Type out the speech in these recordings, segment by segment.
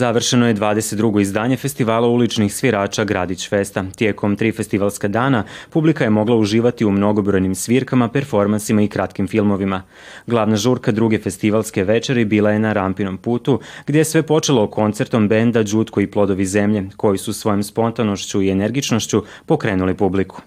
Završeno je 22. izdanje festivala uličnih svirača Gradić Festa. Tijekom tri festivalska dana publika je mogla uživati u mnogobrojnim svirkama, performansima i kratkim filmovima. Glavna žurka druge festivalske večeri bila je na Rampinom putu, gdje je sve počelo koncertom benda Đutko i plodovi zemlje, koji su svojom spontanošću i energičnošću pokrenuli publiku.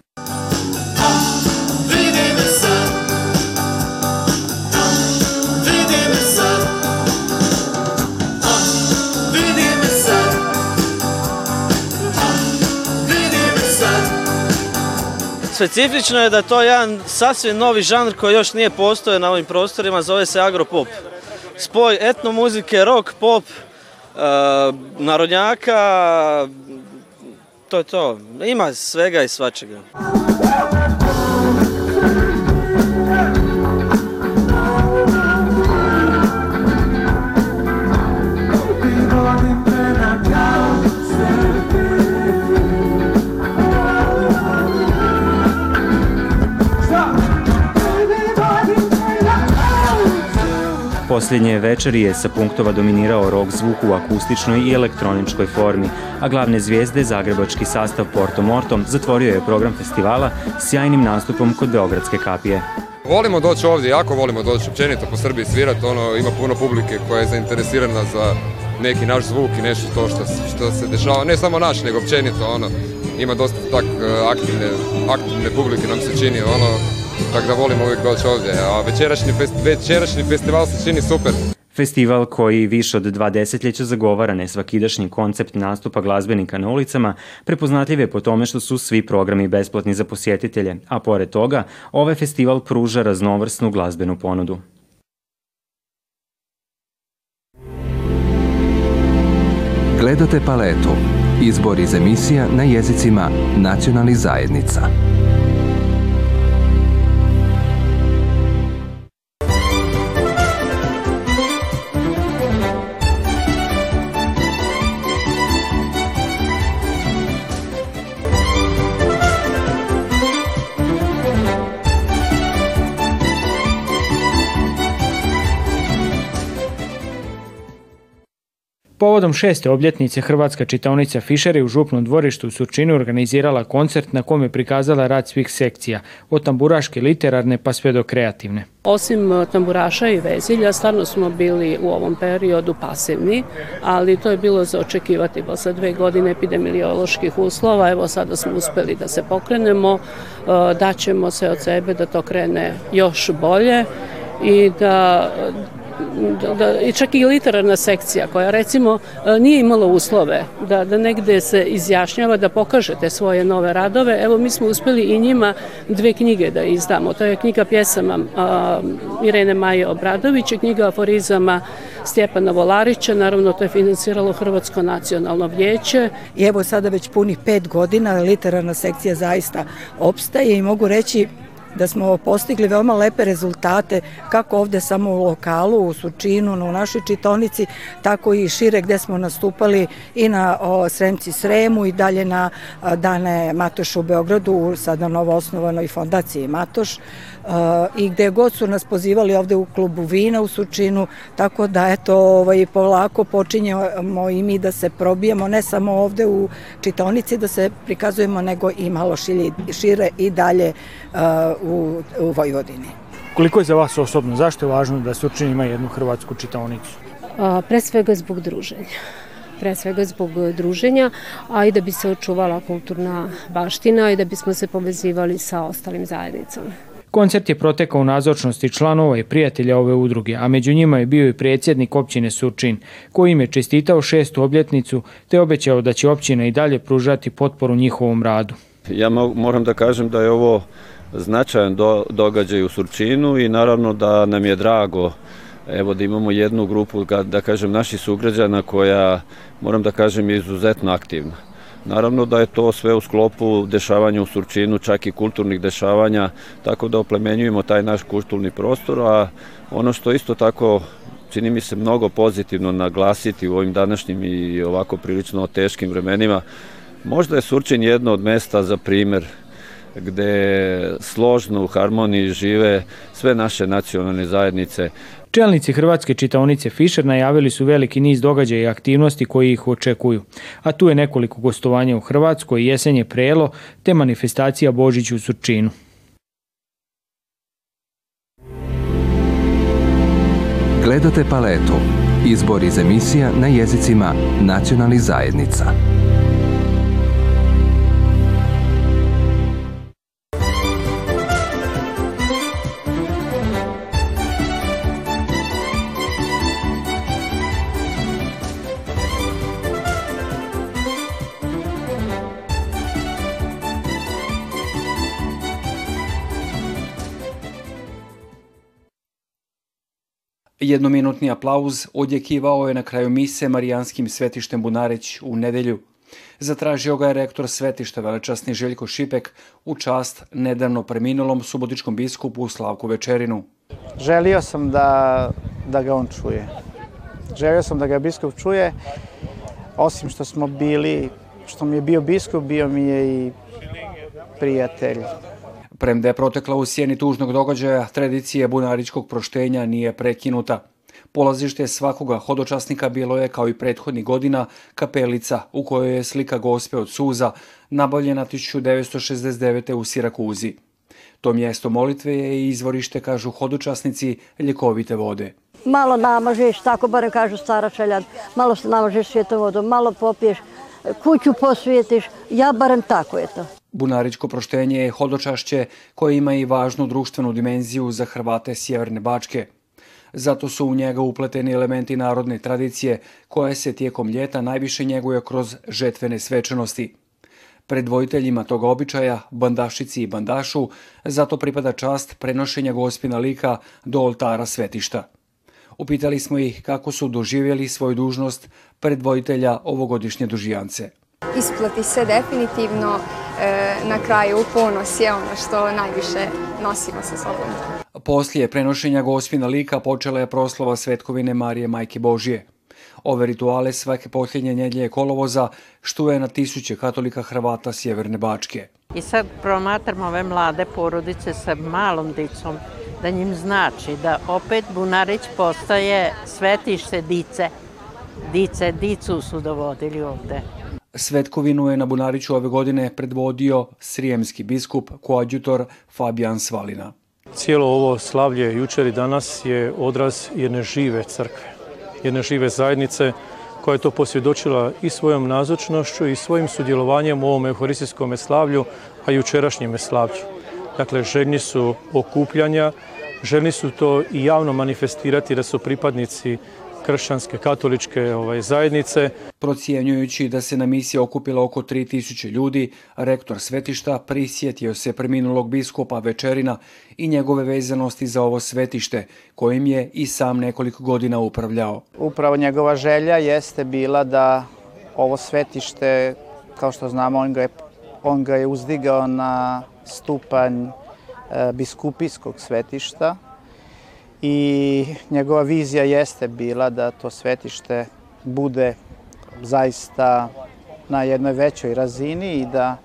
Specifično je da to je to jedan sasvim novi žanr koji još nije postoje na ovim prostorima, zove se agropop. Spoj etnomuzike, muzike, rock, pop, e, narodnjaka, to je to. Ima svega i svačega. Posljednje večeri je sa punktova dominirao rock zvuk u akustičnoj i elektroničkoj formi, a glavne zvijezde zagrebački sastav Porto Morto, zatvorio je program festivala sjajnim nastupom kod Beogradske kapije. Volimo doći ovdje, jako volimo doći općenito po Srbiji svirati, ono, ima puno publike koja je zainteresirana za neki naš zvuk i nešto to što, što se dešava, ne samo naš, nego općenito, ono, ima dosta tak e, aktivne, aktivne publike nam se čini, ono, tako da volim uvijek doći ovdje. A večerašnji, večerašnji festival se čini super. Festival koji više od dva desetljeća zagovara nesvakidašnji koncept nastupa glazbenika na ulicama prepoznatljiv je po tome što su svi programi besplatni za posjetitelje, a pored toga ovaj festival pruža raznovrsnu glazbenu ponudu. Gledate paletu. Izbor iz emisija na jezicima nacionalnih zajednica. Povodom šeste obljetnice Hrvatska čitaonica je u župnom dvorištu u Surčinu organizirala koncert na kom je prikazala rad svih sekcija, od tamburaške literarne pa sve do kreativne. Osim e, tamburaša i vezilja, stvarno smo bili u ovom periodu pasivni, ali to je bilo za očekivati posle dve godine epidemioloških uslova. Evo sada smo uspeli da se pokrenemo, e, daćemo se od sebe da to krene još bolje i da da, i čak i literarna sekcija koja recimo e, nije imala uslove da, da negde se izjašnjava da pokažete svoje nove radove. Evo mi smo uspeli i njima dve knjige da izdamo. To je knjiga pjesama a, Irene Maje Obradović i knjiga aforizama Stjepana Volarića. Naravno to je financiralo Hrvatsko nacionalno vijeće. I evo sada već punih pet godina literarna sekcija zaista opstaje i mogu reći da smo postigli veoma lepe rezultate kako ovdje samo u lokalu, u Sučinu, u našoj čitonici, tako i šire gdje smo nastupali i na Sremci Sremu i dalje na dane matoš u Beogradu, sada novo osnovanoj fondaciji Matoš. Eh, i gdje god su nas pozivali ovdje u klubu Vina u Sučinu, tako da eto ovaj, polako počinjemo i mi da se probijemo, ne samo ovdje u čitonici da se prikazujemo, nego i malo šire i dalje eh, u, u Vojvodini. Koliko je za vas osobno, zašto je važno da Sučin ima jednu hrvatsku čitaonicu? A, pre svega zbog druženja pre svega zbog druženja, a i da bi se očuvala kulturna baština i da bismo se povezivali sa ostalim zajednicama. Koncert je protekao u nazočnosti članova i prijatelja ove udruge, a među njima je bio i predsjednik općine Surčin, koji im je čestitao šestu obljetnicu te obećao da će općina i dalje pružati potporu njihovom radu. Ja moram da kažem da je ovo značajan događaj u Surčinu i naravno da nam je drago evo da imamo jednu grupu, da kažem, naših sugrađana koja, moram da kažem, je izuzetno aktivna. Naravno da je to sve u sklopu dešavanja u Surčinu, čak i kulturnih dešavanja, tako da oplemenjujemo taj naš kulturni prostor, a ono što isto tako čini mi se mnogo pozitivno naglasiti u ovim današnjim i ovako prilično teškim vremenima, možda je Surčin jedno od mesta za primjer gde složno u harmoniji žive sve naše nacionalne zajednice. Čelnici Hrvatske čitaonice Fischer najavili su veliki niz događaja i aktivnosti koji ih očekuju, a tu je nekoliko gostovanja u Hrvatskoj, jesenje prelo te manifestacija Božiću u Surčinu. Gledate paletu. Izbor iz emisija na jezicima nacionalnih zajednica. Jednominutni aplauz odjekivao je na kraju mise Marijanskim svetištem Bunareć u nedelju. Zatražio ga je rektor svetišta velečasni Željko Šipek u čast nedavno preminulom subotičkom biskupu Slavku Večerinu. Želio sam da, da ga on čuje. Želio sam da ga biskup čuje. Osim što smo bili, što mi je bio biskup, bio mi je i prijatelj. Premda je protekla u sjeni tužnog događaja, tradicija bunaričkog proštenja nije prekinuta. Polazište svakoga hodočasnika bilo je, kao i prethodnih godina, kapelica u kojoj je slika gospe od suza, nabavljena 1969. u Sirakuzi. To mjesto molitve je i izvorište, kažu hodočasnici, ljekovite vode. Malo namažeš, tako bare kažu stara malo se namažeš malo popiješ, kuću posvijetiš, ja barem tako je to. Bunaričko proštenje je hodočašće koje ima i važnu društvenu dimenziju za Hrvate Sjeverne Bačke. Zato su u njega upleteni elementi narodne tradicije koje se tijekom ljeta najviše njeguje kroz žetvene svečanosti. Predvojiteljima toga običaja, bandašici i bandašu, zato pripada čast prenošenja gospina lika do oltara svetišta. Upitali smo ih kako su doživjeli svoju dužnost predvojitelja ovogodišnje dužijance. Isplati se definitivno E, na kraju ponos je ono što najviše nosimo sa sobom. Poslije prenošenja gospina lika počela je proslava Svetkovine Marije Majke Božije. Ove rituale svake posljednje je kolovoza što na tisuće katolika Hrvata Sjeverne Bačke. I sad promatramo ove mlade porodice sa malom dicom, da njim znači da opet Bunarić postaje svetište dice dice, dicu su dovodili ovde. Svetkovinu je na Bunariću ove godine predvodio srijemski biskup, koadjutor Fabian Svalina. Cijelo ovo slavlje jučer i danas je odraz jedne žive crkve, jedne žive zajednice koja je to posvjedočila i svojom nazočnošću i svojim sudjelovanjem u ovom euhoristijskom slavlju, a i učerašnjim slavlju. Dakle, željni su okupljanja, željni su to i javno manifestirati da su pripadnici kršćanske, katoličke ovaj, zajednice. Procijenjujući da se na misiji okupilo oko 3000 ljudi, rektor svetišta prisjetio se preminulog biskupa Večerina i njegove vezanosti za ovo svetište, kojim je i sam nekoliko godina upravljao. Upravo njegova želja jeste bila da ovo svetište, kao što znamo, on ga je, on ga je uzdigao na stupanj e, biskupijskog svetišta, i njegova vizija jeste bila da to svetište bude zaista na jednoj većoj razini i da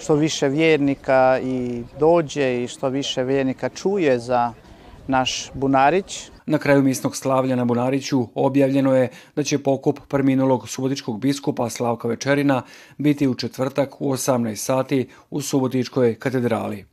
što više vjernika i dođe i što više vjernika čuje za naš Bunarić. Na kraju misnog slavlja na Bunariću objavljeno je da će pokup preminulog subotičkog biskupa Slavka Večerina biti u četvrtak u 18 sati u Subotičkoj katedrali.